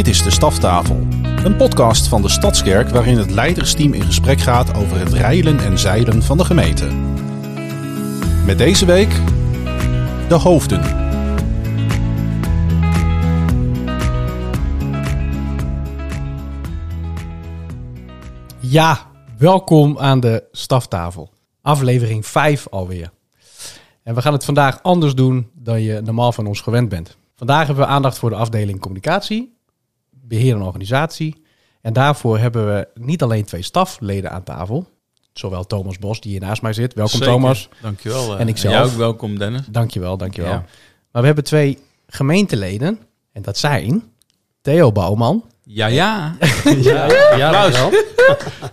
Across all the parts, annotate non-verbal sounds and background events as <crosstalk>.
Dit is de Staftafel, een podcast van de Stadskerk waarin het leidersteam in gesprek gaat over het rijlen en zeilen van de gemeente. Met deze week de hoofden. Ja, welkom aan de staftafel. Aflevering 5 alweer. En we gaan het vandaag anders doen dan je normaal van ons gewend bent. Vandaag hebben we aandacht voor de afdeling communicatie, beheer en organisatie. En daarvoor hebben we niet alleen twee stafleden aan tafel. Zowel Thomas Bos, die hier naast mij zit. Welkom Zeker. Thomas. Dankjewel. uh, En ikzelf. jij ook welkom Dennis. Dankjewel, dankjewel. Ja. Maar we hebben twee gemeenteleden. En dat zijn Theo Bouwman Ja, ja. <laughs> ja,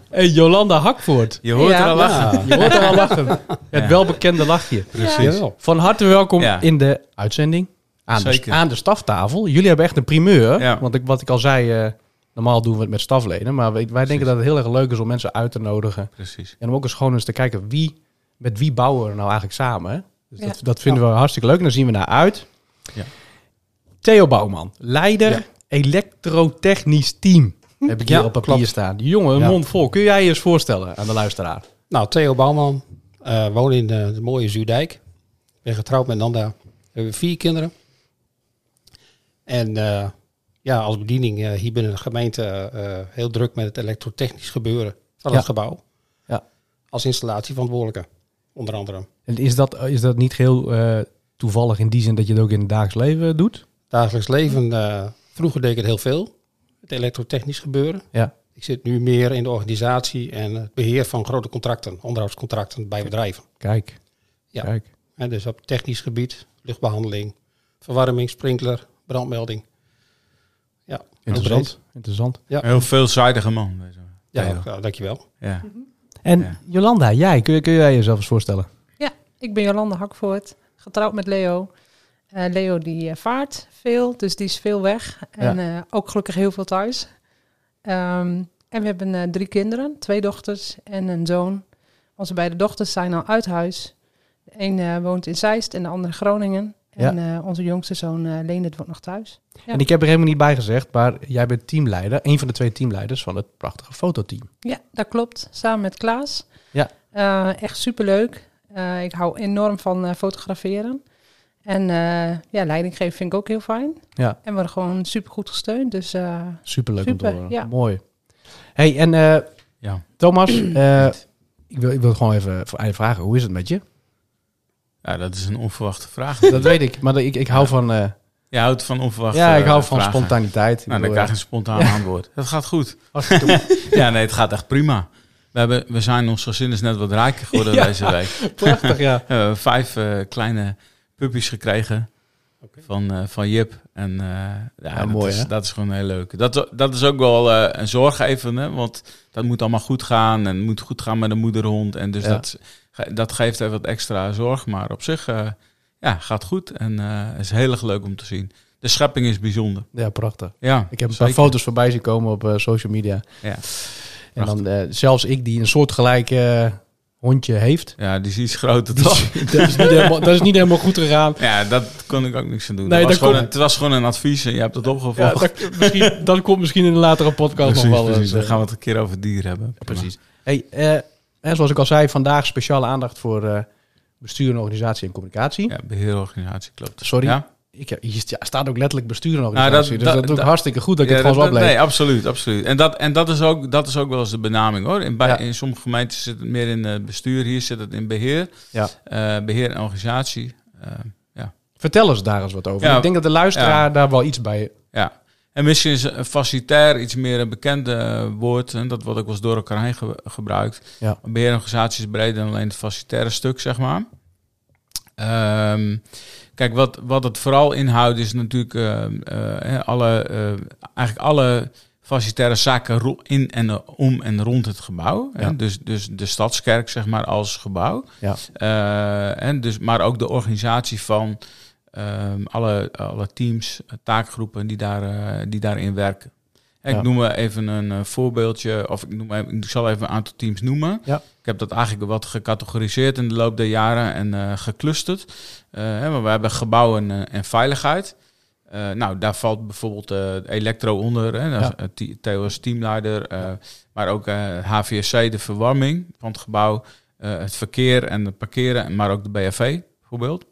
en Jolanda Hakvoort. Je hoort Ja. er al lachen. Je hoort er al lachen. Het Ja. welbekende lachje. Precies. Van harte welkom Ja. in de uitzending. Aan de, Zeker. aan de staftafel. Jullie hebben echt een primeur. Ja. Want ik, wat ik al zei, eh, normaal doen we het met stafleden. Maar wij, wij denken dat het heel erg leuk is om mensen uit te nodigen. Precies. En om ook eens gewoon eens te kijken wie, met wie bouwen we nou eigenlijk samen. Hè? Dus Ja. dat, dat vinden we hartstikke leuk. En daar zien we naar uit. Ja. Theo Bouwman, leider Ja. elektrotechnisch team. Heb ik hier Ja, op papier klopt. staan. Die jongen, een Ja. mond vol. Kun jij je eens voorstellen aan de luisteraar? Nou, Theo Bouwman, eh woon in eh, de mooie Zuurdijk. Ben getrouwd met Nanda. We hebben vier kinderen. En eh, ja, als bediening eh, hier binnen de gemeente eh, heel druk met het elektrotechnisch gebeuren van Ja. het gebouw. Ja. Als installatieverantwoordelijke, onder andere. En is dat, is dat niet heel toevallig in die zin dat je het ook in het dagelijks leven doet? Dagelijks leven, vroeger deed ik het heel veel. Het elektrotechnisch gebeuren. Ja. Ik zit nu meer in de organisatie en het beheer van grote contracten, onderhoudscontracten bij bedrijven. Kijk. Ja. Kijk. Hè, dus op technisch gebied, luchtbehandeling, verwarming, sprinkler, brandmelding. Ja, Interessant. Interessant. Ja, Heel veelzijdige man. deze. ja, ja, dankjewel. Ja. En Ja. Jolanda, jij, kun, kun jij jezelf eens voorstellen? Ja, ik ben Jolanda Hakvoort, getrouwd met Leo. Eh, Leo die eh, vaart veel, dus die is veel weg. En eh, ook gelukkig heel veel thuis. Ehm, en we hebben eh, drie kinderen, twee dochters en een zoon. Onze beide dochters zijn al uit huis. De een eh, woont in Zeist en de andere in Groningen. En eh, onze jongste zoon uh, Leendert woont nog thuis. Ja. En ik heb er helemaal niet bij gezegd, maar jij bent teamleider, een van de twee teamleiders van het prachtige fototeam. Ja, dat klopt. Samen met Klaas. Ja. Eh, echt superleuk. Eh ik hou enorm van eh, fotograferen. En eh, ja, leiding geven vind ik ook heel fijn. Ja. En we worden gewoon super goed gesteund. Dus eh, Superleuk om te Super, horen. ja. Mooi. hey, en eh, Ja. Thomas, <clears throat> eh, ik, wil, ik wil gewoon even voor- vragen, hoe is het met je? Ja, dat is een onverwachte vraag. Dat weet ik, maar ik, ik hou van, eh, Je houdt van onverwachte ja, ik hou van vragen. spontaniteit. Ik Nou, dan krijg je een spontaan Ja. antwoord. Dat gaat goed. <laughs> Ja, nee, het gaat echt prima. We, hebben, we zijn, ons gezin is net wat rijker geworden Ja. deze week. <laughs> prachtig, ja. <laughs> We hebben vijf eh, kleine puppies gekregen van, eh, van Jip. En eh, ja, Ja, dat, mooi, is, dat is gewoon heel leuk. Dat, dat is ook wel eh, een zorg even, hè? want dat moet allemaal goed gaan. En moet goed gaan met de moederhond. En dus Ja. dat, dat geeft even wat extra zorg. Maar op zich eh, ja, gaat goed. En is heel erg leuk om te zien. De schepping is bijzonder. Ja, prachtig. Ja, Ik heb een paar foto's voorbij zien komen op social media. Ja. En dan zelfs ik die een soortgelijk eh hondje heeft. Ja, die is iets groter toch? <laughs> dat, is niet helemaal, dat is niet helemaal goed gegaan. Ja, dat kon ik ook niks aan doen. Nee, dat was dat gewoon een, het was gewoon een advies en je hebt het Ja, opgevolgd. dat, misschien, <laughs> dat komt misschien in een latere podcast precies, nog wel. precies. eens, Dan eh, gaan we het een keer over dieren hebben. Precies. Hey, eh, hè, zoals ik al zei, vandaag speciale aandacht voor eh, bestuur en organisatie en communicatie. Ja, beheerorganisatie klopt. Sorry. Ja? Ik, hier sta- staat ook letterlijk bestuur en Nou, dat- dus dat, dat- doe ik hartstikke goed dat ik Ja, het gewoon zo. Nee, absoluut, absoluut. En, dat, en dat, is ook, dat is ook wel eens de benaming hoor. In, bij, Ja. in sommige gemeenten zit het meer in het bestuur, hier zit het in beheer. Ja. Eh, beheer en organisatie. Eh, Vertel eens daar eens wat over. Ja. Ik denk dat de luisteraar Ja. daar wel iets bij... ja. En misschien is een facilitair iets meer een bekende eh, woord. En dat wordt ook wel eens door elkaar heen ge- gebruikt. Ja. Beheer en organisatie is breder dan alleen het facilitaire stuk, zeg maar. Ehm, kijk, wat, wat het vooral inhoudt is natuurlijk eh, eh, hè, alle, eh, eigenlijk alle facilitaire zaken in en om en rond het gebouw. Hè? Dus, dus de stadskerk, zeg maar, als gebouw. Ja. Eh, en dus, maar ook de organisatie van ehm, alle, alle teams, eh, taakgroepen die, daar, eh, die daarin werken. Ik Ja. noem even een eh, voorbeeldje, of ik, noem ik zal even een aantal teams noemen. Ja. Ik heb dat eigenlijk wat gecategoriseerd in de loop der jaren en eh geclusterd. Eh, hè, maar we hebben gebouwen en, en veiligheid. Eh, nou, daar valt bijvoorbeeld eh elektro onder. Hè? Ja. eh, Theo teamleider. eh, maar ook eh, HVSC, de verwarming van het gebouw. eh, het verkeer en het parkeren. Maar ook de BFV bijvoorbeeld.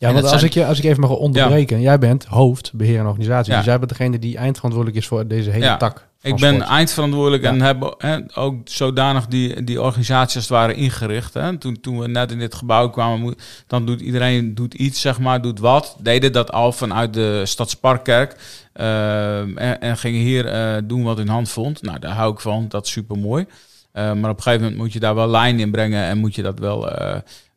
Ja, want als, zijn- ik je, als ik even mag onderbreken. Jij bent hoofd, beheer en organisatie. Ja. Dus jij bent degene die eindverantwoordelijk is voor deze hele Ja. tak Ik ben sport. eindverantwoordelijk en heb ook zodanig die, die organisatie als het ware ingericht. Hè. Toen, toen we net in dit gebouw kwamen, dan doet iedereen doet iets, zeg maar, doet wat. Deden dat al vanuit de Stadsparkkerk. Ehm, en, en gingen hier eh, doen wat hun hand vond. Nou, daar hou ik van. Dat is super mooi. maar op een gegeven moment moet je daar wel lijn in brengen en moet je dat wel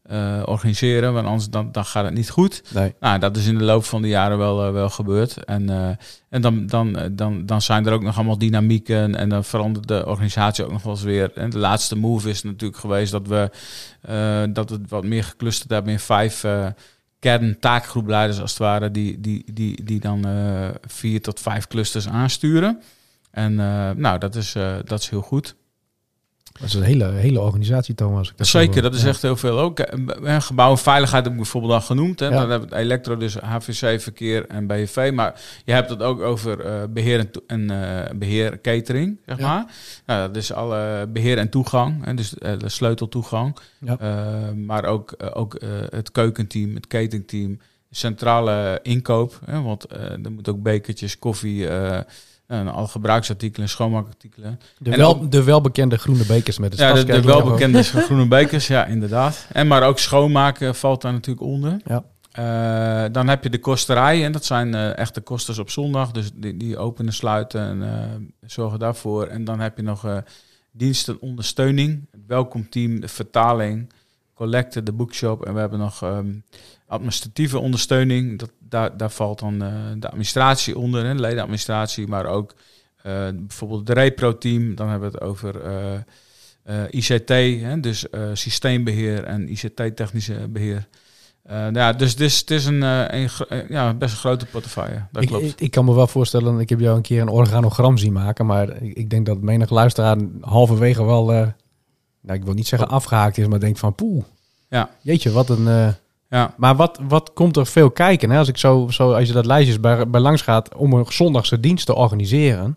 eh, organiseren. Want anders dan, dan gaat het niet goed. Nee. Nou, dat is in de loop van de jaren wel, eh, wel gebeurd. En, eh, en dan, dan, dan, dan zijn er ook nog allemaal dynamieken en dan verandert de organisatie ook nog wel eens weer. En de laatste move is natuurlijk geweest dat we, dat we het wat meer geclusterd hebben in vijf kern-taakgroepleiders als het ware, die, die, die, die dan vier tot vijf clusters aansturen. En nou, dat is, dat is heel goed. Dat is een hele, hele organisatie, Thomas. Zeker, dat is echt heel veel ook. Eh, Gebouw en veiligheid heb ik bijvoorbeeld al genoemd. Hè. Ja. Dan hebben we het elektro, dus HVC, verkeer en BV. Maar je hebt het ook over eh, beheer en, eh, beheer catering, zeg Ja. maar. Nou, dat is alle beheer en toegang, hè, dus eh, de sleuteltoegang. Ja. Eh, maar ook, eh, ook eh, het keukenteam, het cateringteam, centrale inkoop. Hè, want eh, er moet ook bekertjes, koffie... en al gebruiksartikelen, schoonmaakartikelen. De, En wel, de welbekende groene bekers met het Ja, de, de welbekende <laughs> groene bekers, ja, inderdaad. En maar ook schoonmaken valt daar natuurlijk onder. Ja. Eh, dan heb je de kosterij, en dat zijn eh, echte kosters op zondag, dus die, die openen, sluiten en eh, zorgen daarvoor. En dan heb je nog diensten ondersteuning, het welkomteam, de vertaling, collecte, de bookshop. En we hebben nog ehm, administratieve ondersteuning. Dat, daar, daar valt dan eh, de administratie onder, hè, de ledenadministratie, maar ook eh, bijvoorbeeld het repro-team. Dan hebben we het over eh, ICT, hè, dus eh, systeembeheer en ICT-technische beheer. Eh, nou ja, dus, dus het is een, eh, een, eh, ja, best een grote portefeuille. Dat Ik, klopt. ik, ik kan me wel voorstellen, ik heb jou een keer een organogram zien maken, maar ik, ik denk dat menig luisteraar halverwege wel, nou, ik wil niet zeggen afgehaakt is, maar denkt van poeh, Ja. jeetje, wat een... eh, ja. maar wat, wat komt er veel kijken? Hè? Als ik zo, zo, als je dat lijstjes bij, bij langs gaat om een zondagse dienst te organiseren.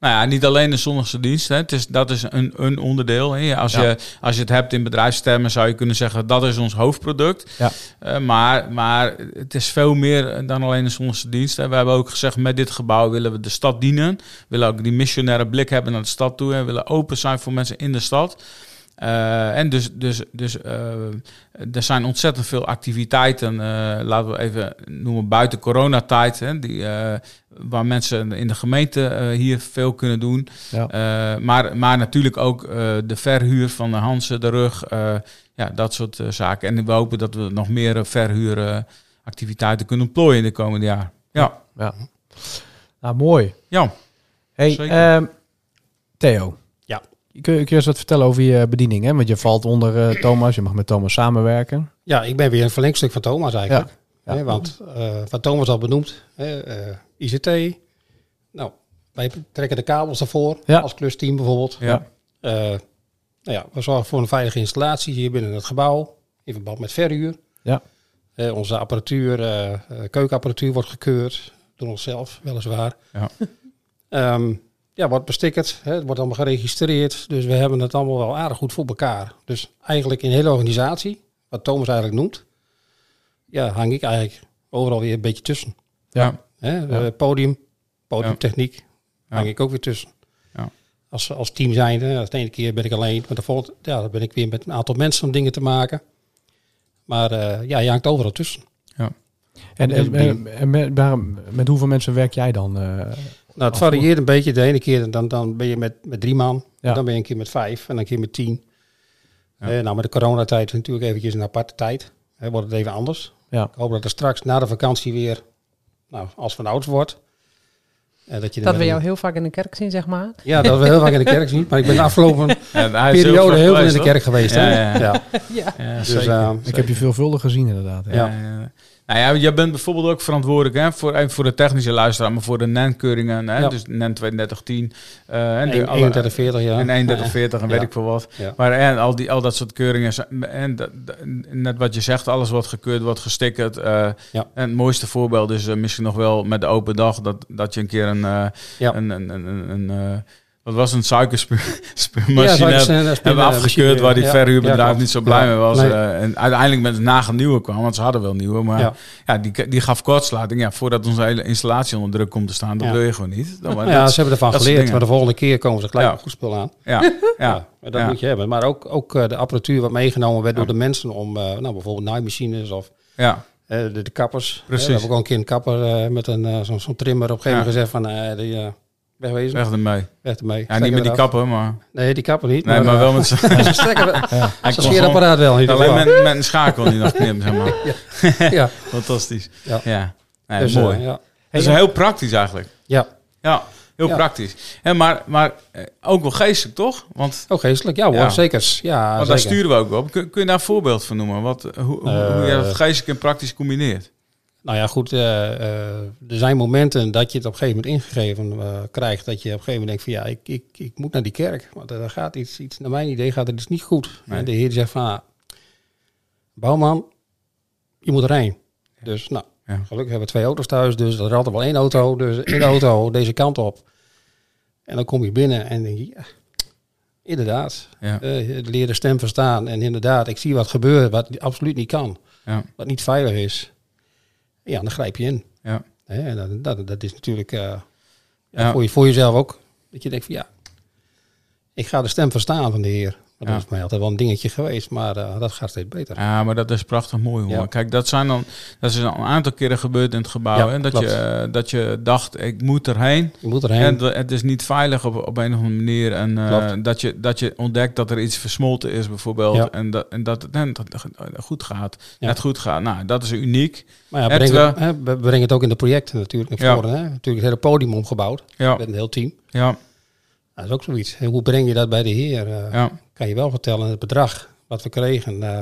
Nou ja, niet alleen de zondagse dienst. Hè. Het is, dat is een, een onderdeel. Hè. Als, Ja. je, als je het hebt in bedrijfstermen, zou je kunnen zeggen dat is ons hoofdproduct. Ja. Eh, maar, maar het is veel meer dan alleen de zondagse dienst. Hè. We hebben ook gezegd, met dit gebouw willen we de stad dienen. We willen ook die missionaire blik hebben naar de stad toe. En willen open zijn voor mensen in de stad. Eh, en dus, dus, dus eh, er zijn ontzettend veel activiteiten, eh, laten we even noemen buiten coronatijd, hè, die, waar mensen in de gemeente hier veel kunnen doen. Ja. Maar, maar natuurlijk ook de verhuur van de Hansen, de rug, ja, dat soort zaken. En we hopen dat we nog meer verhuuractiviteiten kunnen plooien in de komende jaar. Ja, Ja. Nou, mooi. ja. Hey, ehm, Theo. Kun je, kun je eens wat vertellen over je bediening? Hè? Want je valt onder eh, Thomas, je mag met Thomas samenwerken. Ja, ik ben weer een verlengstuk van Thomas eigenlijk. Ja. Hè, want eh, wat Thomas al benoemd, hè, eh, ICT. Nou, wij trekken de kabels ervoor Ja. als klusteam bijvoorbeeld. Ja. Eh, nou ja, we zorgen voor een veilige installatie hier binnen het gebouw. In verband met verhuur. Ja. Eh, onze apparatuur, eh, eh, keukenapparatuur wordt gekeurd. Door onszelf, weliswaar. Ja. Ehm, ja, wordt bestickerd. Hè, het wordt allemaal geregistreerd. Dus we hebben het allemaal wel aardig goed voor elkaar. Dus eigenlijk in de hele organisatie, wat Thomas eigenlijk noemt, ja, hang ik eigenlijk overal weer een beetje tussen. Ja. Hè, eh, podium, podiumtechniek, Ja. hang ik ook weer tussen. Ja. Als, als team zijnde, de ene keer ben ik alleen, maar de volgende, ja, dan ben ik weer met een aantal mensen om dingen te maken. Maar eh, ja, je hangt overal tussen. En, en, En- en- en met, met hoeveel mensen werk jij dan? eh? Nou, het varieert een beetje. De ene keer dan, dan ben je met, met drie man, Ja. dan ben je een keer met vijf en dan een keer met tien. Ja. Eh, nou, met de coronatijd is natuurlijk eventjes een aparte tijd. Hè, wordt het even anders. Ja. Ik hoop dat er straks na de vakantie weer, nou, als van ouds wordt. En dat je Dat we jou een- heel vaak in de kerk zien, zeg maar. Ja, dat we heel vaak in de kerk zien. Maar ik ben de afgelopen <laughs> Ja, hij is periode heel veel in de kerk geweest. Hè? Ja, ja. Ja. ja. Ja, Dus, zeker. eh, ik heb je veelvuldig gezien inderdaad. Ja. Ja. Ja, ja. Nou ja, jij bent bijvoorbeeld ook verantwoordelijk hè, voor, even voor de technische luisteraar, maar voor de NEN-keuringen. Hè, Ja. Dus NEN 3210. eh en de, alle- 31, 40 jaar. en 3140 en weet Ja. ik veel wat. Ja. Maar en al, die, al dat soort keuringen. En dat- net wat je zegt, alles wordt gekeurd, wordt gestickerd. eh, Ja. En het mooiste voorbeeld is eh, misschien nog wel met de open dag. Dat, dat je een keer een... eh, Ja. een, een, een, een, een, eh, wat was een suikerspuurmachine <laughs> Ja, hebben een, eh, afgekeurd waar die ja. verhuurbedrijf Ja, niet zo blij mee was. Nee. eh, en uiteindelijk met een nagel nieuwe kwam, want ze hadden wel nieuwe. Maar ja. Die, die gaf kortsluiting. Ja, voordat onze hele installatie onder druk komt te staan, dat wil je gewoon niet. Dan, maar ja, dat- ze hebben ervan geleerd, maar de volgende keer komen ze gelijk met goed spul aan. ja, <laughs> ja, dat moet je hebben. Maar ook, ook eh, de apparatuur wat meegenomen werd door de mensen om eh, nou, bijvoorbeeld naaimachines of ja, de, de kappers. Precies. we hebben ook al een keer een kapper met een zo'n trimmer op een gegeven moment gezegd van die, wegwezen, weg, weg ermee. ermee. Ja, niet met die kappen, maar... Nee, die kapper niet. Nee, maar eh, <laughs> wel met z'n... Ze Zo'n kon gewoon- scheerapparaat wel. Alleen met, met een schakel die nog knipt, zeg maar. <laughs> <laughs> Ja, Fantastisch. Ja. Ja, Nee, dus, mooi. eh, ja. Dat is heel praktisch eigenlijk. ja, Ja, heel Ja. praktisch. En maar maar eh, ook wel geestelijk, toch? Want, ook geestelijk. Ja hoor, Ja. zeker. Ja, want daar zeker. sturen we ook op. Kun, kun je daar een voorbeeld van noemen? Wat, hoe, hoe, hoe je dat Eh. geestelijk en praktisch combineert? Nou ja, goed. eh, eh, er zijn momenten dat je het op een gegeven moment ingegeven eh, krijgt. Dat je op een gegeven moment denkt van ja, ik, ik, ik moet naar die kerk. Want er gaat iets, iets, naar mijn idee gaat er iets niet goed. Nee. En de heer zegt van, ah, bouwman, je moet erheen. Dus nou, Ja. gelukkig hebben we twee auto's thuis. Dus er is altijd wel één auto. Dus één auto deze kant op. En dan kom je binnen en denk je, ja, inderdaad. Ja, leer de stem verstaan. En inderdaad, ik zie wat gebeurt wat absoluut niet kan. ja, Wat niet veilig is. Ja, dan grijp je in. ja. Dat, dat, dat is natuurlijk eh, Ja. Voor, je, voor jezelf ook. Dat je denkt van ja, ik ga de stem verstaan van de Heer. Maar Ja. Dat is mij altijd wel een dingetje geweest, maar eh, dat gaat steeds beter. Ja, maar dat is prachtig mooi hoor. Ja. Kijk, dat zijn dan dat is al een aantal keren gebeurd in het gebouw. Ja, hè? Dat, klopt. je, eh, dat je dacht, ik moet erheen. Moet erheen. En het- het is niet veilig op, op een of andere manier. En eh, dat, je, dat je ontdekt dat er iets versmolten is, bijvoorbeeld. En, dat, en dat het en dat het goed gaat. Ja. Net goed gaat. Nou, dat is uniek. maar ja, het, breng het, hè, we brengen het ook in de projecten natuurlijk naar voren. Hè? Natuurlijk het hele podium omgebouwd Ja, met een heel team. ja, Dat is ook zoiets. Hoe breng je dat bij de Heer? Ja. Kan je wel vertellen, het bedrag wat we kregen eh,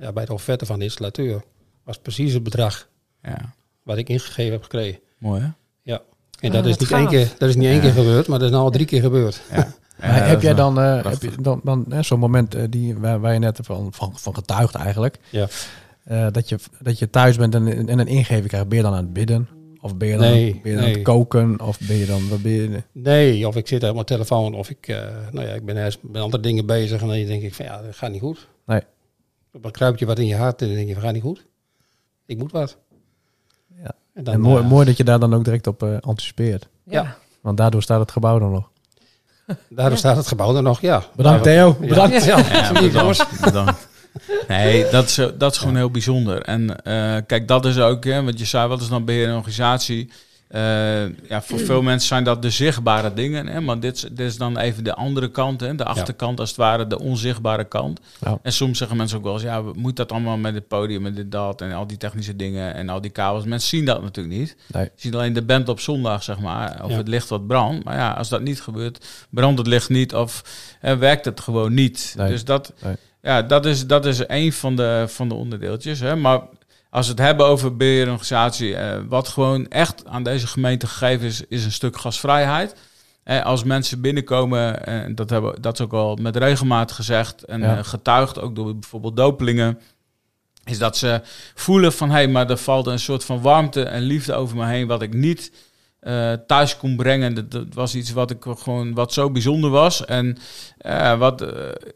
ja, bij de offerte van de installateur was precies het bedrag ja. wat ik ingegeven heb gekregen. Mooi hè? Ja. En Ah, dat is niet gaaf. één keer, dat is niet één keer gebeurd, maar dat is nou al drie keer gebeurd. Ja. <laughs> Maar heb jij dan, eh, heb je dan, dan hè, zo'n moment eh, die, waar, waar je net van, van, van getuigd eigenlijk, Ja. eh, dat, je, dat je thuis bent en, en een ingeving krijgt, ben je dan aan het bidden? Of ben je dan, Nee, ben je dan aan het koken? Of ben je dan, wat ben je, Nee, of ik zit op mijn telefoon of ik, eh, nou ja, ik ben ergens met andere dingen bezig en dan denk ik van ja, dat gaat niet goed. Nee. Dan kruipt je wat in je hart en dan denk je van gaat niet goed. Ik moet wat. Ja. En dan, en mooi, eh, mooi dat je daar dan ook direct op eh, anticipeert. Ja. Want daardoor staat het gebouw dan nog. Daarom staat het gebouw er nog, ja. Bedankt Theo, bedankt. Ja, bedankt, bedankt. <laughs> Nee, dat is, dat is gewoon heel bijzonder. En eh, kijk, dat is ook, hè, want je zei, wat is dan beheer en organisatie? Eh, ja, voor veel mensen zijn dat de zichtbare dingen. Hè, maar dit, is- dit is dan even de andere kant, hè, de achterkant als het ware, de onzichtbare kant. Ja. En soms zeggen mensen ook wel eens, ja, moet dat allemaal met het podium en dit, dat en al die technische dingen en al die kabels. Mensen zien dat natuurlijk niet. Nee. Je ziet alleen de band op zondag, zeg maar, of Ja. het licht wat brandt. Maar ja, als dat niet gebeurt, brandt het licht niet of eh, werkt het gewoon niet. Nee. Dus dat, Nee. Ja, dat is, dat is een van de, van de onderdeeltjes. Hè. Maar als we het hebben over beheer en organisatie, eh, wat gewoon echt aan deze gemeente gegeven is, is een stuk gasvrijheid. Eh, als mensen binnenkomen, en dat, hebben, dat is ook al met regelmaat gezegd en Ja. eh, getuigd, ook door bijvoorbeeld dopelingen, is dat ze voelen van hé, hey, maar er valt een soort van warmte en liefde over me heen, wat ik niet eh, thuis kon brengen. Dat, dat was iets wat ik gewoon wat zo bijzonder was en eh, wat, eh,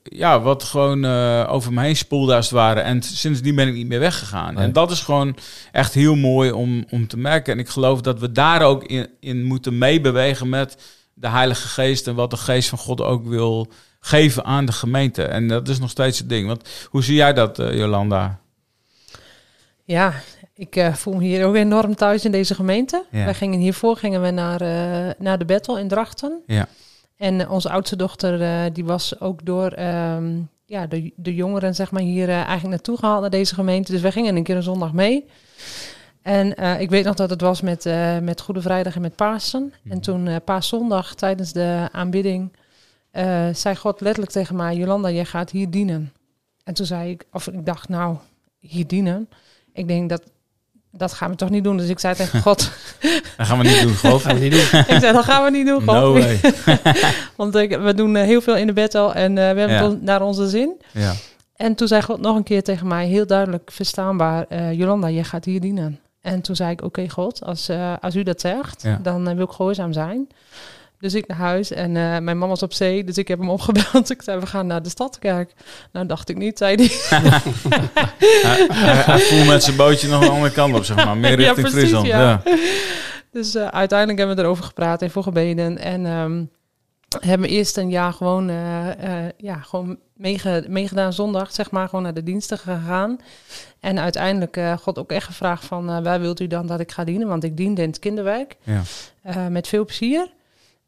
ja, wat gewoon eh, over me heen spoelde als het ware. En sindsdien ben ik niet meer weggegaan. Nee. En dat is gewoon echt heel mooi om, om te merken. En ik geloof dat we daar ook in, in moeten meebewegen met de Heilige Geest en wat de Geest van God ook wil geven aan de gemeente. En dat is nog steeds het ding. Want hoe zie jij dat, Jolanda? Ja, ik eh, voel me hier ook enorm thuis in deze gemeente. Ja. Wij gingen hiervoor gingen we naar, eh, naar de battle in Drachten. Ja. En eh, onze oudste dochter die was ook door ehm, ja, de, de jongeren zeg maar, hier eigenlijk naartoe gehaald naar deze gemeente. Dus wij gingen een keer een zondag mee. En ik weet nog dat het was met, met Goede Vrijdag en met Pasen. En toen uh, Paaszondag tijdens de aanbidding zei God letterlijk tegen mij... Jolanda, jij gaat hier dienen. En toen zei ik, of ik dacht nou, hier dienen... Ik denk dat dat gaan we toch niet doen. Dus ik zei tegen <laughs> God, <laughs> Dat gaan we niet doen, <laughs> geloof niet doen. ik zei, dat gaan we niet doen. God. No way. Want ik, we doen eh, heel veel in de bed al en eh, we hebben Ja. het naar onze zin. Ja, En toen zei God nog een keer tegen mij, heel duidelijk verstaanbaar, eh, Jolanda, je gaat hier dienen. En toen zei ik, oké God, als, als u dat zegt, Ja. dan wil ik gehoorzaam zijn. Dus ik naar huis en eh, mijn man was op zee, dus ik heb hem opgebeld. <laughs> Ik zei, we gaan naar de stadkerk. Nou, dacht ik niet, zei hij. <laughs> hij, hij, met zijn bootje nog een andere kant op, zeg maar. Meer Ja, richting precies, ja. Ja. <laughs> Dus eh, uiteindelijk hebben we erover gepraat en voor gebeden. En ehm, hebben eerst een jaar gewoon, eh, ja, gewoon meege- meegedaan zondag, zeg maar, gewoon naar de diensten gegaan. En uiteindelijk eh, God ook echt gevraagd van, waar wilt u dan dat ik ga dienen? Want ik diende in het kinderwerk Ja. met veel plezier.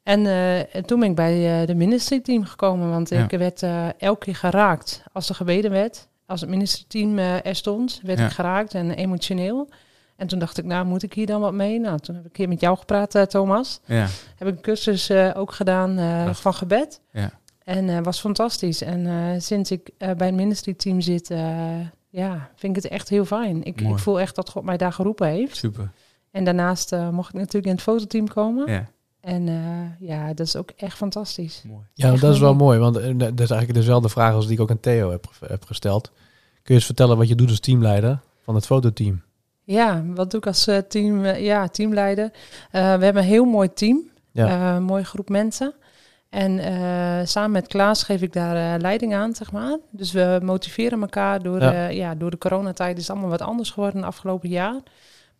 En, eh, en toen ben ik bij eh, de ministerieteam gekomen, want Ja. ik werd eh, elke keer geraakt als er gebeden werd. Als het ministerieteam er stond, werd Ja. ik geraakt en emotioneel. En toen dacht ik, nou moet ik hier dan wat mee? Nou, toen heb ik een keer met jou gepraat, Thomas. Ja. Heb ik een cursus ook gedaan van gebed. Ja. En was fantastisch. En sinds ik bij het ministerieteam zit, ja, vind ik het echt heel fijn. Ik, ik voel echt dat God mij daar geroepen heeft. Super. En daarnaast mocht ik natuurlijk in het fototeam komen. Ja, En eh, ja, dat is ook echt fantastisch. mooi. Ja, Echt dat is wel mooi, want eh, dat is eigenlijk dezelfde vraag als die ik ook aan Theo heb, heb gesteld. Kun je eens vertellen wat je doet als teamleider van het fototeam? Ja, wat doe ik als eh, team, ja, teamleider? Eh, we hebben een heel mooi team, Ja. Eh, een mooie groep mensen. En eh, samen met Klaas geef ik daar eh, leiding aan, zeg maar. Dus we motiveren elkaar. Door, Ja. ja. ja, door de coronatijd is het allemaal wat anders geworden het afgelopen jaar.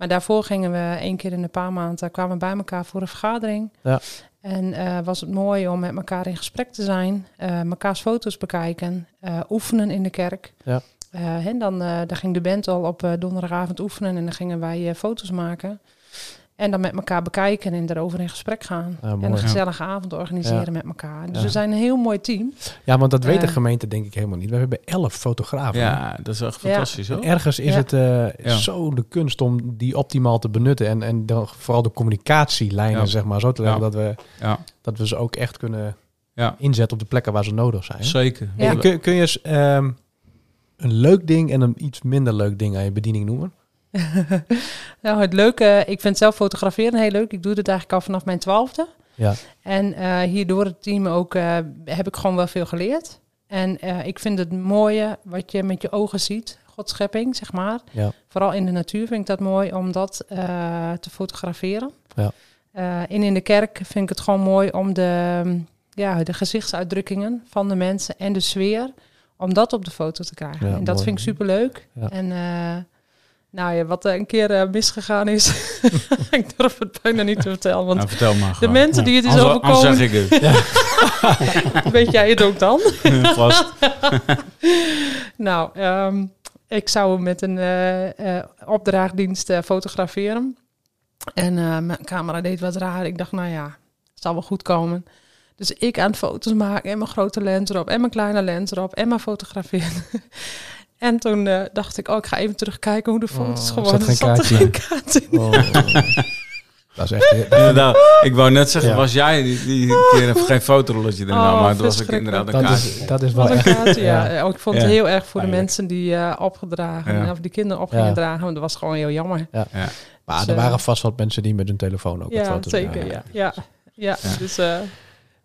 Maar daarvoor gingen we één keer in een paar maanden, kwamen we bij elkaar voor een vergadering. Ja. En eh, was het mooi om met elkaar in gesprek te zijn, eh mekaars foto's bekijken, eh, oefenen in de kerk. Ja. En dan, daar ging de band al op donderdagavond oefenen en dan gingen wij foto's maken. En dan met elkaar bekijken en daarover in gesprek gaan. Ja, en een Ja. gezellige avond organiseren Ja. met elkaar. Dus Ja. we zijn een heel mooi team. Ja, want dat weet de Eh. gemeente denk ik helemaal niet. We hebben elf fotografen. Ja, dat is echt Ja. fantastisch, hoor. En ergens is Ja. het eh, Ja. zo de kunst om die optimaal te benutten. En, en dan vooral de communicatielijnen, Ja. zeg maar, zo te leggen Ja. dat, we, Ja, dat we ze ook echt kunnen Ja. inzetten op de plekken waar ze nodig zijn. zeker. Kun, kun je eens ehm, een leuk ding en een iets minder leuk ding aan je bediening noemen? <laughs> nou, het leuke, ik vind zelf fotograferen heel leuk. Ik doe dit eigenlijk al vanaf mijn twaalfde. Ja. En eh hierdoor het team ook eh, heb ik gewoon wel veel geleerd. En eh, ik vind het mooie wat je met je ogen ziet, Gods schepping, zeg maar. Ja. Vooral in de natuur vind ik dat mooi om dat te fotograferen. Ja. En in de kerk vind ik het gewoon mooi om de, ja, de gezichtsuitdrukkingen van de mensen en de sfeer, om dat op de foto te krijgen. Ja, en dat mooi. vind ik superleuk. Ja. En nou ja, wat er een keer eh, misgegaan is, <laughs> ik durf het bijna niet te vertellen, want Nou, vertel maar de mensen die het is anders overkomen, zeg ik het. <laughs> weet jij het ook dan? <laughs> Vast. Nou, ehm, ik zou met een opdrachtdienst eh, fotograferen. En mijn camera deed wat raar. Ik dacht, nou ja, het zal wel goed komen. Dus ik aan het foto's maken en mijn grote lens erop en mijn kleine lens erop en maar fotograferen. En toen eh, dacht ik, oh, ik ga even terugkijken hoe de foto's Oh, geworden <laughs> zat geen Er kaartje geen in. kaart in. Oh. <laughs> dat is echt... <laughs> Inderdaad. Ik wou net zeggen, Ja. was jij die, die keer geen fotorolletje erin Oh, maar het was ook verschrikkelijk. inderdaad een Dat kaartje. is, dat is wel Wat een echt... kaartje, ja. Ja. Ik vond het Ja. heel erg voor de mensen die eh, opgedragen, Ja. of die kinderen op gingen Ja. dragen. Want dat was gewoon heel jammer. Maar Dus, er eh, waren vast wat mensen die met hun telefoon ook Ja, foto's zeker. Ja, ja. ja. Ja. dus eh,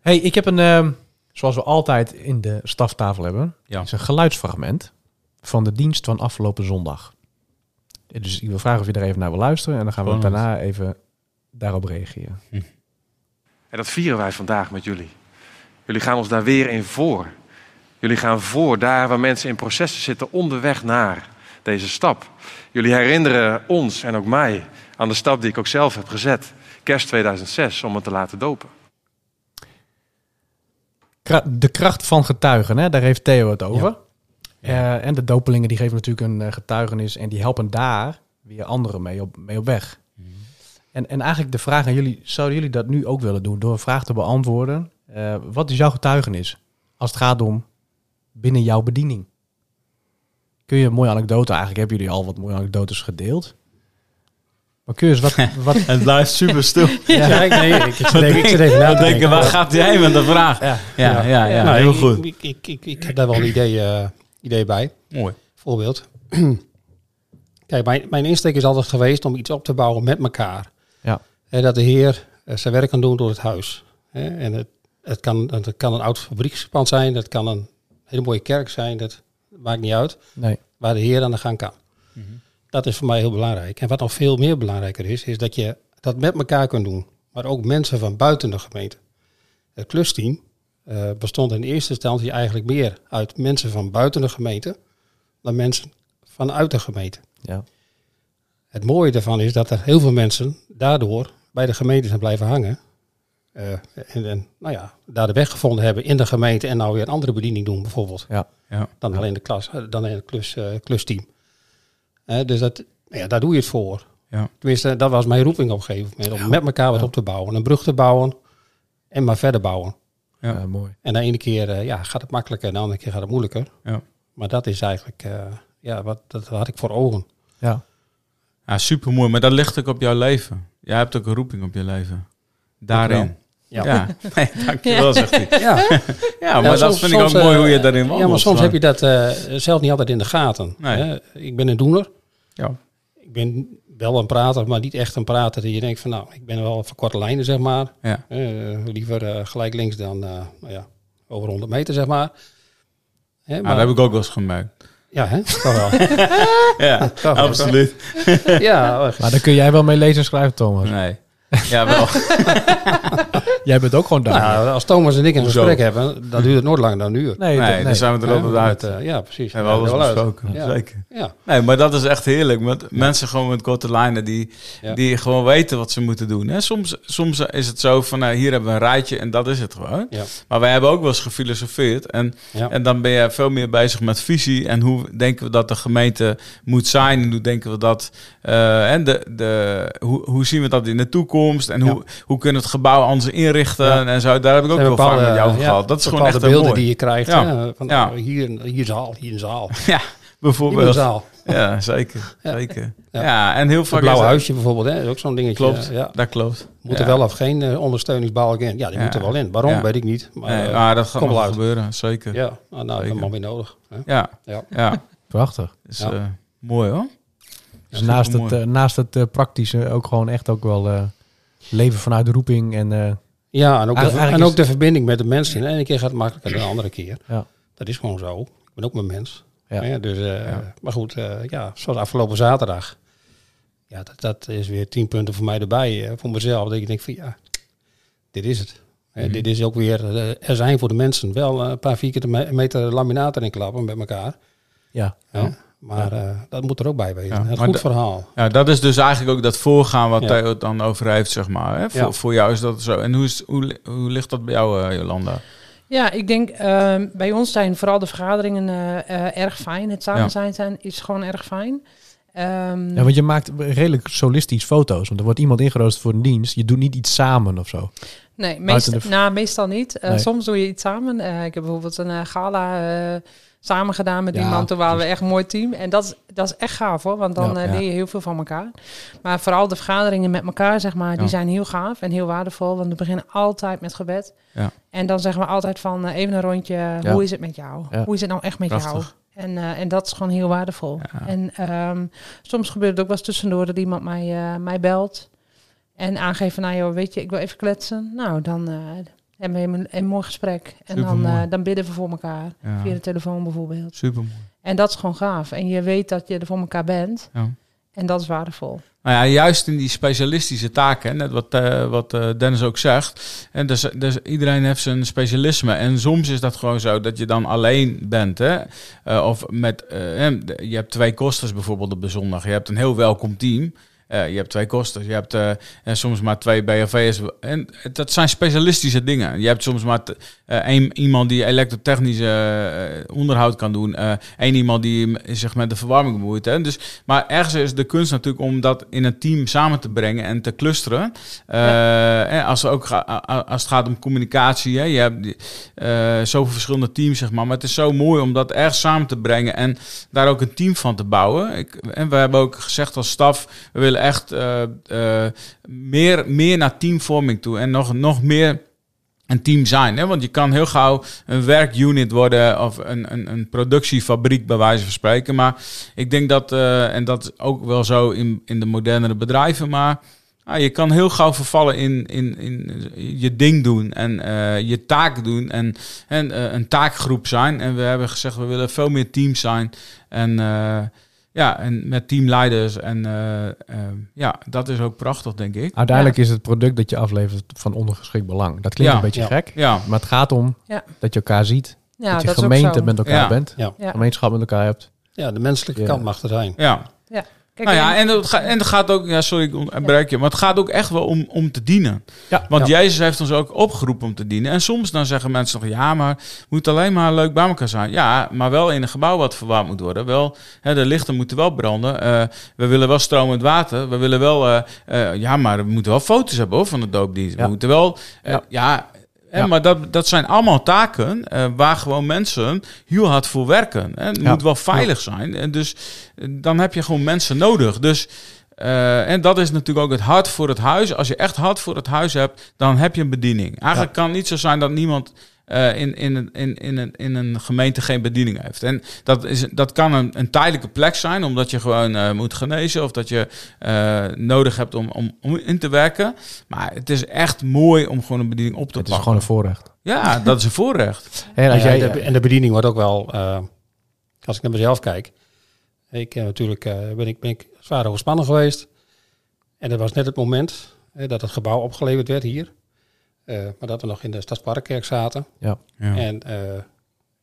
Hey, ik heb een, ehm, zoals we altijd in de staftafel hebben, Ja. is een geluidsfragment van de dienst van afgelopen zondag. Dus ik wil vragen of je er even naar wil luisteren en dan gaan we Spannend. daarna even daarop reageren. En dat vieren wij vandaag met jullie. Jullie gaan ons daar weer in voor. Jullie gaan voor daar waar mensen in processen zitten onderweg naar deze stap. Jullie herinneren ons en ook mij aan de stap die ik ook zelf heb gezet. Kerst 2006 om me te laten dopen. De kracht van getuigen, hè? daar heeft Theo het over. Eh, en de dopelingen die geven natuurlijk een eh, getuigenis en die helpen daar weer anderen mee op, mee op weg. En, en eigenlijk de vraag aan jullie, zouden jullie dat nu ook willen doen door een vraag te beantwoorden? Eh, wat is jouw getuigenis als het gaat om binnen jouw bediening? Kun je een mooie anekdote, eigenlijk hebben jullie al wat mooie anekdotes gedeeld. Maar kun je eens wat... <laughs> wat Het blijft super stil. <laughs> Ja, ik, nee, ik, ik, zit even- ik zit even na We te denken, waar gaat jij met de vraag? ja. Ja, ja, ja, Nou, heel ik- goed. Ik, ik, ik, ik heb daar wel een idee, eh, idee bij. Mooi. Voorbeeld. <clears throat> kijk, mijn, mijn insteek is altijd geweest om iets op te bouwen met elkaar. Ja. En dat de Heer eh, zijn werk kan doen door het huis. Hè? En het, het, kan, het kan een oud fabriekspand zijn, dat kan een hele mooie kerk zijn, dat maakt niet uit. Nee. Waar de Heer aan de gang kan. Mhm. Dat is voor mij heel belangrijk. En wat nog veel meer belangrijker is, is dat je dat met elkaar kunt doen. Maar ook mensen van buiten de gemeente. Het klusteam eh, bestond in eerste instantie eigenlijk meer uit mensen van buiten de gemeente dan mensen vanuit de gemeente. Ja. Het mooie daarvan is dat er heel veel mensen daardoor bij de gemeente zijn blijven hangen. Eh, en, en nou ja, daar de weg gevonden hebben in de gemeente en nou weer een andere bediening doen bijvoorbeeld. Ja. Ja. Dan alleen de klas, eh, dan alleen het klus, eh, klusteam. Dus dat, ja, daar doe je het voor. Ja. Tenminste, dat was mijn roeping op een gegeven moment. Om met elkaar wat Ja. op te bouwen. Een brug te bouwen en maar verder bouwen. Ja. Ja, mooi. En de ene keer eh, ja, gaat het makkelijker en de andere keer gaat het moeilijker. Ja. Maar dat is eigenlijk, eh, ja, wat, dat had ik voor ogen. Ja. Ja, super mooi. Maar dat ligt ook op jouw leven. Jij hebt ook een roeping op je leven. Daarin. Ja. Ja, <laughs> nee, dankjewel, zegt hij. <laughs> Ja, Ja, maar Ja, dat soms- vind ik ook mooi eh, hoe je daarin wandelt. ja, maar soms heb je dat eh, zelf niet altijd in de gaten. Nee. Hè? Ik ben een doener. Ja. Ik ben wel een prater, maar niet echt een prater die je denkt van nou, ik ben wel van korte lijnen, zeg maar. Ja. Eh, liever eh, gelijk links dan eh, nou ja, over 100 meter, zeg maar. Hè, Nou, maar, dat heb ik ook wel eens gemerkt. Ja, hè? Toch wel. <laughs> Ja, Toch wel. absoluut. ja. Maar daar kun jij wel mee lezen en schrijven, Thomas. Nee. Ja, wel. <laughs> Jij bent ook gewoon daar. Nou, als Thomas en ik een Hoezo? gesprek hebben, dan duurt het nooit langer dan een uur. nee, Nee, dan zijn we er altijd uit. Met, eh, ja, precies. Hebben we Ja, alles besproken. Ja. Zeker. Ja, Nee, maar dat is echt heerlijk. Met mensen gewoon met korte lijnen die, Ja. die gewoon weten wat ze moeten doen. Hè? Soms, soms is het zo van, nou, hier hebben we een rijtje en dat is het gewoon. Ja. Maar wij hebben ook wel eens gefilosofeerd. En, Ja. en dan ben je veel meer bezig met visie. En hoe denken we dat de gemeente moet zijn? En hoe denken we dat... eh, en de, de, hoe, hoe zien we dat in de toekomst? En hoe, hoe kunnen we het gebouw anders inrichten? Ja. En zo. Daar heb ik ook wel vaak met jou over ja, gehad. Dat is gewoon echt heel beelden mooi. die je krijgt. Ja. Hè? Van, Ja. nou, hier, hier een zaal, hier een zaal. <laughs> Ja, Hier een bijvoorbeeld. zaal. Ja, zeker. <laughs> Ja. zeker. Ja. Ja. en heel Het vaak... blauwe is het- huisje bijvoorbeeld, hè? is ook zo'n dingetje. Klopt, Ja. dat klopt. Moet Ja. er wel of geen eh, ondersteuningsbalk in? Ja, die Ja. moet er wel in. Waarom, Ja. weet ik niet. Maar, Nee, eh, maar dat gaat wel gebeuren, zeker. Ja, ja, nou, Zeker. helemaal weer nodig. Hè? ja, Ja. ja. <laughs> Prachtig. is Ja. eh, mooi hoor. Dus naast het, naast het eh, praktische ook gewoon echt ook wel eh, leven vanuit de roeping. En eh, Ja, en ook, de, en ook de verbinding met de mensen. De ene keer gaat het makkelijker dan de andere keer. Ja. Dat is gewoon zo. Ik ben ook een mens. Ja. Ja, dus, eh, Ja. Maar goed, eh, ja, zoals afgelopen zaterdag. Ja, dat, dat is weer tien punten voor mij erbij. eh, voor mezelf. Dat ik denk van ja, dit is het. Eh, Mhm. dit is ook weer er zijn voor de mensen. Wel een paar vierkante me- meter laminaat erin klappen met elkaar. ja, Ja. Maar eh, dat moet er ook bij wezen. Ja, Een maar goed verhaal. Ja, dat is dus eigenlijk ook dat voorgaan wat Ja. Theo het dan over heeft, zeg maar. Hè? Voor, Ja. voor jou is dat zo. En hoe, is, hoe, hoe ligt dat bij jou, eh, Jolanda? Ja, ik denk ehm, bij ons zijn vooral de vergaderingen eh, eh, erg fijn. Het samen Ja. zijn, zijn is gewoon erg fijn. Ehm, ja, want je maakt redelijk solistisch foto's. Want er wordt iemand ingeroosterd voor een dienst. Je doet niet iets samen of zo. nee, buiten meest, de- nou, meestal niet. Nee. Soms doe je iets samen. Ik heb bijvoorbeeld een gala eh, samen gedaan met Ja, iemand. Toen waren we echt een mooi team. En dat, is- dat is echt gaaf hoor, want dan Ja, eh, ja. leer je heel veel van elkaar. Maar vooral de vergaderingen met elkaar, zeg maar, die zijn heel gaaf en heel waardevol. Want we beginnen altijd met gebed. Ja. En dan zeggen we altijd van eh, even een rondje, hoe is het met jou? Hoe is het nou echt met jou? En, eh, en dat is gewoon heel waardevol. En ehm, soms gebeurt het ook wel eens tussendoor dat iemand mij, mij belt. En aangeeft van, nou joh, weet je, ik wil even kletsen. Nou, dan hebben we een, een mooi gesprek. En dan, eh, dan bidden we voor elkaar. Ja. Via de telefoon bijvoorbeeld. Super mooi. En dat is gewoon gaaf. En je weet dat je er voor elkaar bent. Ja. En dat is waardevol. Nou ja, juist in die specialistische taken, net wat, eh, wat eh, Dennis ook zegt. En dus, dus iedereen heeft zijn specialisme. En soms is dat gewoon zo dat je dan alleen bent. Hè? Of met, je hebt twee kosters bijvoorbeeld op de zondag. Je hebt een heel welkom team. Eh, je hebt twee kosters. Je hebt eh, en soms maar twee BHV's. En dat zijn specialistische dingen. Je hebt soms maar eh, één iemand die elektrotechnisch eh, onderhoud kan doen. één iemand die zich met de verwarming bemoeit. Hè? Dus, maar ergens is de kunst natuurlijk om dat in een team samen te brengen en te clusteren. Eh, en als, ook als het gaat om communicatie. Hè? Je hebt zoveel verschillende teams, zeg maar. Maar het is zo mooi om dat ergens samen te brengen en daar ook een team van te bouwen. Ik, en we hebben ook gezegd als staf, we willen echt eh, eh, meer, meer naar teamvorming toe. En nog, nog meer een team zijn. Hè? Want je kan heel gauw een werkunit worden of een, een, een productiefabriek bij wijze van spreken. Maar ik denk dat, eh, en dat is ook wel zo in, in de modernere bedrijven, maar je kan heel gauw vervallen in, in, in je ding doen en je taak doen en, en een taakgroep zijn. En we hebben gezegd, we willen veel meer teams zijn. En ja, en met teamleiders. En eh, eh, ja, dat is ook prachtig, denk ik. Uiteindelijk is het product dat je aflevert van ondergeschikt belang. Dat klinkt Ja. een beetje Ja. gek, Ja, maar het gaat om Ja. dat je elkaar ziet. Ja, dat je dat gemeente met elkaar Ja. bent. Ja. Ja. Gemeenschap met elkaar hebt. Ja, de menselijke Ja. kant mag er zijn. ja. Kijk, nou ja, en- gaat, en het gaat ook, ja, sorry, ik onderbreek je, maar het gaat ook echt wel om, om te dienen. Ja. Want Ja. Jezus heeft ons ook opgeroepen om te dienen. En soms dan zeggen mensen nog, ja, maar het moet alleen maar leuk bij elkaar zijn. Ja, maar wel in een gebouw wat verwarmd moet worden. Wel, hè, de lichten moeten wel branden. Eh, we willen wel stromend water. We willen wel, eh, eh, ja, maar we moeten wel foto's hebben hoor, van de doopdienst. Ja. We moeten wel, Ja. Hè, maar dat, dat zijn allemaal taken eh, waar gewoon mensen heel hard voor werken. Hè. Het moet wel veilig zijn. En dus eh, dan heb je gewoon mensen nodig. Dus eh, en dat is natuurlijk ook het hart voor het huis. Als je echt hart voor het huis hebt, dan heb je een bediening. Eigenlijk kan het niet zo zijn dat niemand eh, in, in, een- in, in, een, in een gemeente geen bediening heeft. En dat, is, dat kan een, een tijdelijke plek zijn, omdat je gewoon eh, moet genezen of dat je eh, nodig hebt om, om, om in te werken. Maar het is echt mooi om gewoon een bediening op te Het is pakken. gewoon een voorrecht. Ja, dat is een voorrecht. <laughs> En als Ja, jij, de- en de bediening wordt ook wel, eh, als ik naar mezelf kijk. Ik eh, natuurlijk eh, ben ik, ben ik zwaar overspannen geweest. En dat was net het moment dat het gebouw opgeleverd werd hier. Eh, maar dat we nog in de Stadsparkkerk zaten. ja. Ja. En eh,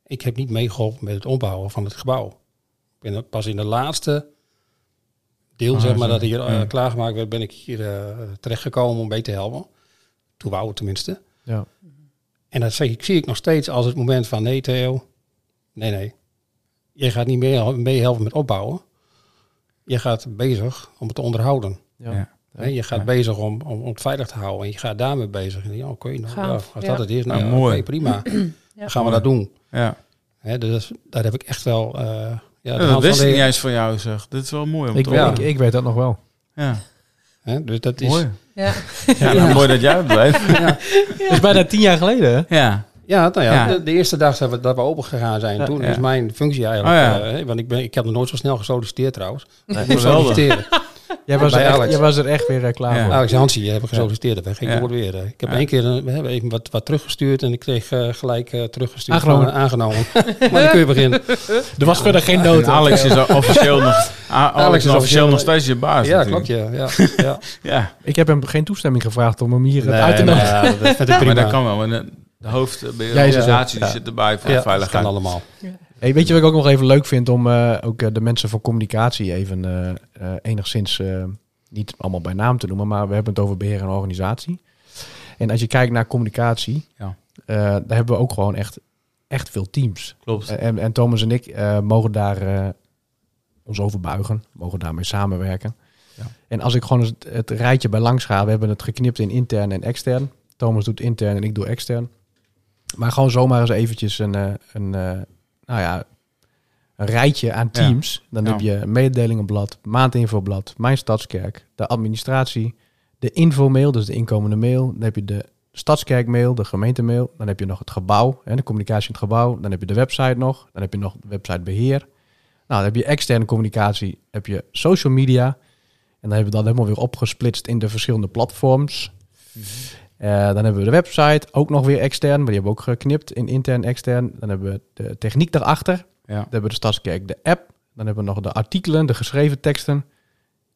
ik heb niet meegeholpen met het ombouwen van het gebouw. Ik ben pas in de laatste deel, Ah, zeg maar, zo. dat hier eh, Ja. klaargemaakt werd, ben ik hier terechtgekomen om mee te helpen. Toen wou het tenminste. Ja. En dat zie ik, zie ik nog steeds als het moment van nee Theo, nee nee. Je gaat niet mee- meehelpen met opbouwen. Je gaat bezig om het te onderhouden. Ja. Ja. Hè, je gaat Ja. bezig om, om, om het veilig te houden. En je gaat daarmee bezig. En ja, oké, nou, Gaaf, ja, als ja. dat het is, nou Ja, <clears throat> ja, mooi. oké, prima. Dan Ja. gaan we dat doen. Ja. Hè, dus daar heb ik echt wel... eh ja, Ja, dat wist ik niet eens van jou, zeg. Dit is wel mooi om Ik, te weet, ik, ik weet dat nog wel. Ja, Hè, dus dat is... mooi. Ja. <laughs> Ja, nou, mooi dat jij het blijft. Dat <laughs> is bijna tien jaar geleden, hè? Ja, Ja, nou ja, Ja. De, de eerste dag dat we, dat we open gegaan zijn, Ja, toen ja. is mijn functie eigenlijk... Oh ja. eh, hè, want ik, ben, ik heb nog nooit zo snel gesolliciteerd trouwens. Nee, <laughs> Jij was, er echt, Alex. jij was er echt weer eh, klaar Ja. voor. Alex en Hansie die hebben gesolliciteerd. Dat werd geen Ja. woord weer. eh. Ik heb Ja. één keer een- we hebben even wat, wat teruggestuurd en ik kreeg eh, gelijk eh, teruggestuurd. Aangenomen. Van, eh, aangenomen. <laughs> maar dan kun je beginnen. <laughs> Er was verder geen nood. Alex is officieel nog, Alex is officieel nog steeds je baas. ja, natuurlijk. klopt. Ja, ja, <laughs> ja. Ja, Ik heb hem geen toestemming gevraagd om hem hier Nee, uit te nodigen. ja, dat vind ik maar dat kan wel. De, de hoofd bij de Jij is het organisatie wel. die zit erbij voor ja, dat veiligheid. kan allemaal. Hey, weet je wat ik ook nog even leuk vind om eh, ook eh, de mensen van communicatie even eh, enigszins niet allemaal bij naam te noemen, maar we hebben het over beheer en organisatie. En als je kijkt naar communicatie, Ja. daar hebben we ook gewoon echt, echt veel teams. Klopt. En, en Thomas en ik mogen daar ons over buigen, mogen daarmee samenwerken. Ja. En als ik gewoon het, het rijtje bij langs ga, we hebben het geknipt in intern en extern. Thomas doet intern en ik doe extern. Maar gewoon zomaar eens eventjes een, een, nou ja, een rijtje aan Ja. teams. Dan Ja. heb je een mededelingenblad, maandinfoblad, Mijn Stadskerk, de administratie, de infomail, dus de inkomende mail. Dan heb je de stadskerkmail, de gemeentemail. Dan heb je nog het gebouw, hè, de communicatie in het gebouw. Dan heb je de website nog. Dan heb je nog websitebeheer. Nou, dan heb je externe communicatie, heb je social media. En dan hebben we dat helemaal weer opgesplitst in de verschillende platforms. Eh, dan hebben we de website, ook nog weer extern, maar die hebben we ook geknipt in intern extern. Dan hebben we de techniek daarachter. Ja. Dan hebben we de Stadskerk, de app. Dan hebben we nog de artikelen, de geschreven teksten. Dan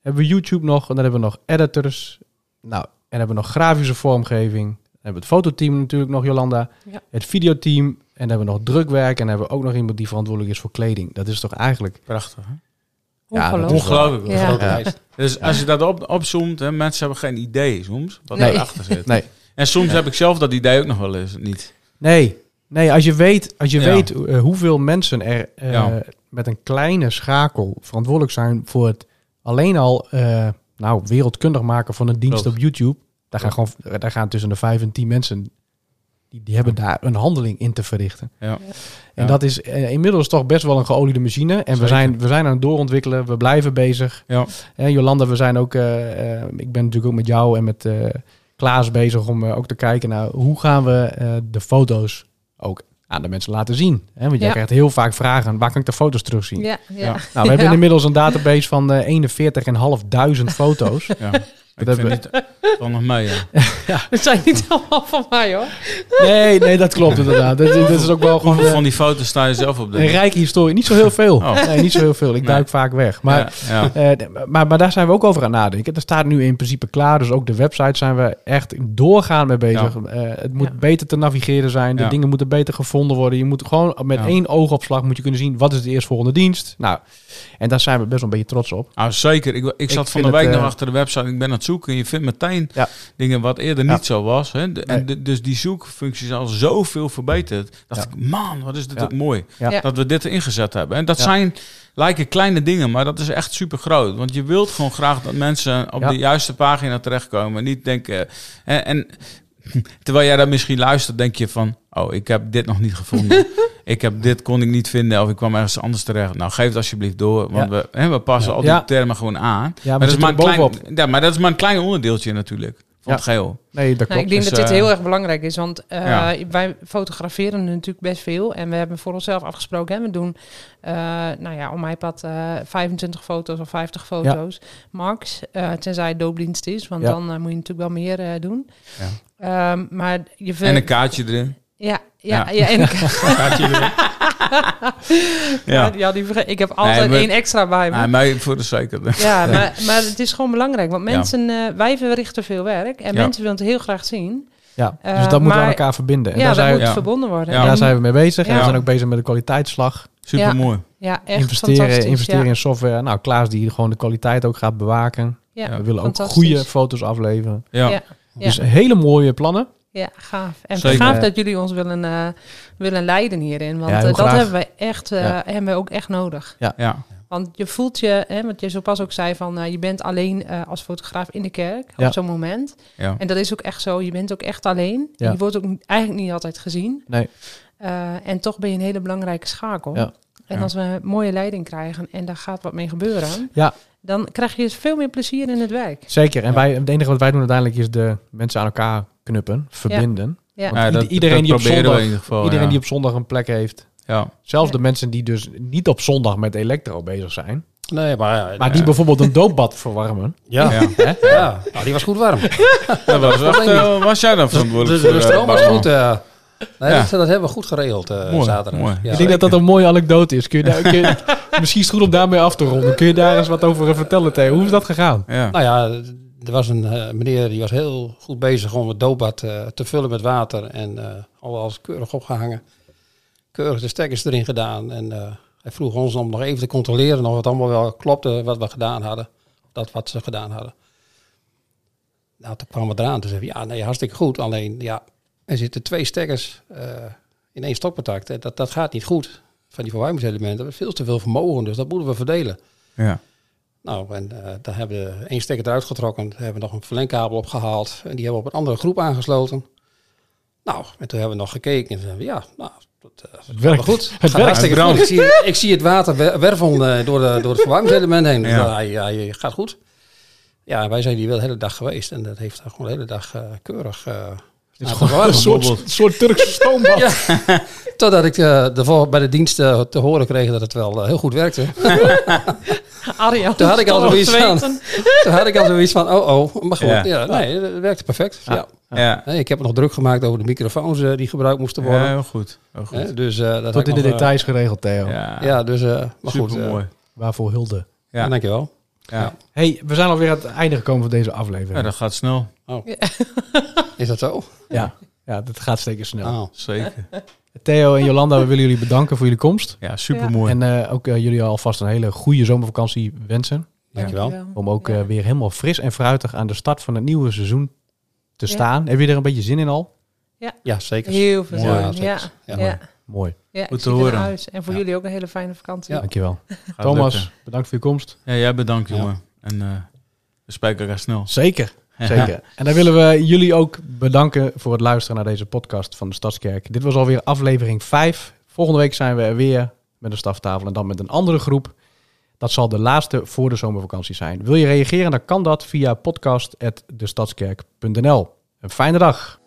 hebben we YouTube nog. En dan hebben we nog editors. Nou, en hebben we nog grafische vormgeving. Dan hebben we het fototeam natuurlijk nog, Jolanda. Ja. Het videoteam. En dan hebben we nog drukwerk. En dan hebben we ook nog iemand die verantwoordelijk is voor kleding. Dat is toch eigenlijk... Prachtig. Hè? Ja, Ongelooflijk. wel- Ongelooflijk. Ja. Grote Ja. lijst. Dus als je dat op, opzoomt, hè, mensen hebben geen idee soms wat Nee. erachter zit. Nee. En soms heb ik zelf dat idee ook nog wel eens niet. Nee, nee als je weet, als je Ja. weet eh, hoeveel mensen er eh, Ja. met een kleine schakel verantwoordelijk zijn voor het alleen al eh, nou, wereldkundig maken van een dienst Klopt. op YouTube. Daar gaan, gewoon, daar gaan tussen de vijf en tien mensen, die, die hebben daar een handeling in te verrichten. Ja. En Ja. dat is eh, inmiddels toch best wel een geoliede machine. En we zijn, we zijn aan het doorontwikkelen, we blijven bezig. Ja. En Jolanda, we zijn ook, eh, eh, ik ben natuurlijk ook met jou en met eh Klaas bezig om ook te kijken naar hoe gaan we eh, de foto's ook aan de mensen laten zien. Hè? Want jij Ja. krijgt heel vaak vragen, waar kan ik de foto's terugzien? Ja, ja. Ja. Nou, we hebben inmiddels een database van eh 41.500 foto's. <laughs> <laughs> Ja. Ik Dat vind het wel nog mee, ja. Dat zijn niet allemaal van mij hoor. Nee, nee, dat klopt inderdaad. Dat, dat is ook wel gewoon Hoeveel eh, van die foto's sta je zelf op? een denk ik? rijke historie. Niet zo heel veel. Oh. Nee, niet zo heel veel. Ik Nee. duik vaak weg. Maar Ja, ja. Eh, maar, maar daar zijn we ook over aan nadenken. Er staat nu in principe klaar. Dus ook de website zijn we echt doorgaan mee bezig. Eh, het moet Ja. beter te navigeren zijn. De Ja. dingen moeten beter gevonden worden. Je moet gewoon met Ja. één oogopslag moet je kunnen zien... wat is de eerstvolgende dienst. Nou, en daar zijn we best wel een beetje trots op. Nou, zeker. Ik, ik zat van de week het, nog eh, achter de website. Ik ben aan het zoeken. En je vindt meteen Ja. dingen wat eerder Ja. niet zo was. Hè? De- en de- dus die zoekfunctie is al zoveel verbeterd. Dacht Ja. ik, man, wat is dit Ja. ook mooi. Dat we dit erin gezet hebben. En dat Ja. zijn, lijken kleine dingen, maar dat is echt super groot. Want je wilt gewoon graag dat mensen op Ja. de juiste pagina terechtkomen. En niet denken... En, en <laughs> terwijl jij daar misschien luistert, denk je van... Oh, ik heb dit nog niet gevonden. <laughs> ik heb dit kon ik niet vinden of ik kwam ergens anders terecht. Nou, geef het alsjeblieft door, want we, hè, we passen Ja. al die termen gewoon aan. Ja, maar, we dat is maar, een klein, ja, maar dat is maar een klein onderdeeltje natuurlijk Ja. het geheel. Nee, dat Nou, klopt. ik denk Dus, dat dit eh, heel erg belangrijk is, want eh, Ja. wij fotograferen natuurlijk best veel. En we hebben voor onszelf afgesproken, hè, we doen eh, nou ja, om iPad eh 25 foto's of 50 foto's max. eh, tenzij het doopdienst is, want Ja. dan moet je natuurlijk wel meer eh, doen. Ja. Ehm, maar je En een kaartje erin. Ja, ja, Ja. ja. en <laughs> <laughs> Ja. ja. die ik heb altijd maar- één extra bij me. Ja, mij voor de zeker. Ja, maar, maar het is gewoon belangrijk. Want Ja. mensen, eh, wij verrichten veel werk. En Ja. mensen willen het heel graag zien. Ja, dus Eh, dat moeten we maar- aan elkaar verbinden. En ja, daar, dat zijn, moet ja. verbonden worden. Ja. En- daar zijn we mee bezig. En Ja. we zijn ook bezig met de kwaliteitsslag. Super mooi. ja, echt investeren fantastisch. investeren ja. in software. Nou, Klaas die gewoon de kwaliteit ook gaat bewaken. Ja, we willen ook goede foto's afleveren. Ja. Ja. Ja. Dus hele mooie plannen. Ja, gaaf. En Zeker. gaaf dat jullie ons willen, eh, willen leiden hierin. Want Ja, eh, dat hebben wij echt eh, Ja. hebben we ook echt nodig. ja. Want je voelt je, hè, wat je zo pas ook zei, van je bent alleen eh, als fotograaf in de kerk Ja. op zo'n moment. ja. En dat is ook echt zo. Je bent ook echt alleen. Ja. En je wordt ook eigenlijk niet altijd gezien. Nee. Eh, en toch ben je een hele belangrijke schakel. Ja. En Ja. als we een mooie leiding krijgen en daar gaat wat mee gebeuren, Ja. Dan krijg je veel meer plezier in het werk. Zeker. En wij, het enige wat wij doen uiteindelijk is de mensen aan elkaar knuppen, verbinden. Ja. Ja, dat, iedereen dat die op proberen we zondag- in ieder geval. Iedereen ja. die op zondag een plek heeft. Ja. Zelfs Ja. de mensen die dus niet op zondag met elektro bezig zijn. Nee, maar ja. Maar die bijvoorbeeld een <laughs> doopbad verwarmen. Ja, Ja. ja. ja. Nou, die was goed warm. Dat was, echt, eh, was jij dan Dus verantwoordelijk de, voor? de eh, stroom was goed. eh. Nee, Ja. dat, dat hebben we goed geregeld eh, Mooi, zaterdag. mooi. Ja. ik denk dat dat een mooie anekdote is. Kun je daar, kun je- <laughs> misschien is het goed om daarmee af te ronden. Kun je daar eens wat over vertellen, Theo? Hoe is dat gegaan? Ja. Nou ja, er was een eh, meneer die was heel goed bezig om het doopbad eh, te vullen met water. En eh alles keurig opgehangen. Keurig de stekkers erin gedaan. En eh, hij vroeg ons om nog even te controleren of het allemaal wel klopte wat we gedaan hadden. Dat wat ze gedaan hadden. Nou, toen kwam het eraan. Toen zei hij, ja, nee, hartstikke goed. Alleen, ja, er zitten twee stekkers eh, in één stopcontact. Dat, dat gaat niet goed. Van die verwarmingselementen. We hebben veel te veel vermogen, dus dat moeten we verdelen. Ja. Nou, en eh daar hebben we één stekker eruit getrokken. Daar hebben we nog een verlengkabel opgehaald. En die hebben we op een andere groep aangesloten. Nou, en toen hebben we nog gekeken. En we, ja, nou, dat, eh, dat gaat werkt. goed. Het Gaat werkt. goed. Ik zie, ik zie het water wer- wervelen eh, door, de, door het verwarmingselement heen. Dus Ja. ja. gaat goed. Ja, wij zijn hier wel de hele dag geweest. En dat heeft daar gewoon de hele dag eh, keurig... Het is aan gewoon <laughs> een soort, soort Turkse stoombad. <laughs> Ja. Totdat ik eh, de bij de dienst eh, te horen kreeg dat het wel eh, heel goed werkte. <laughs> Toen had ik al zoiets van-. Toen had ik al zoiets van, oh oh, maar goed. Ja. Ja, nee, het werkte perfect. Ja. Ja. Nee, ik heb me nog druk gemaakt over de microfoons die gebruikt moesten worden. Ja, heel goed. Heel goed. Dus, eh, dat Tot in de nog, details geregeld, Theo. Ja, ja, dus, eh, maar goed. super mooi. Waarvoor hulde. Ja. ja. dankjewel. Ja. hey, we zijn alweer aan het einde gekomen van deze aflevering. ja, dat gaat snel. Is dat zo? Ja, ja dat gaat zeker snel. Oh. Zeker. Theo en Jolanda, we willen jullie bedanken voor jullie komst. Ja, super mooi. En eh, ook eh, jullie alvast een hele goede zomervakantie wensen. Dankjewel. Om ook Ja. eh, weer helemaal fris en fruitig aan de start van het nieuwe seizoen te Ja. staan. Heb je er een beetje zin in al? Ja, zeker. Heel veel Mooi, zin. ja, Ja, zeker. ja, Ja. ja. Mooi. ja. Goed te horen. huis. En voor Ja. jullie ook een hele fijne vakantie. Ja. Dankjewel. Gaat Thomas, lukken. bedankt voor je komst. Ja, jij bedankt, Ja. jongen. En eh, we spreken elkaar snel. Zeker. <laughs> Zeker. En dan willen we jullie ook bedanken voor het luisteren naar deze podcast van de Stadskerk. Dit was alweer aflevering 5. Volgende week zijn we er weer met een staftafel en dan met een andere groep. Dat zal de laatste voor de zomervakantie zijn. Wil je reageren, dan kan dat via podcast.destadskerk.nl. Een fijne dag.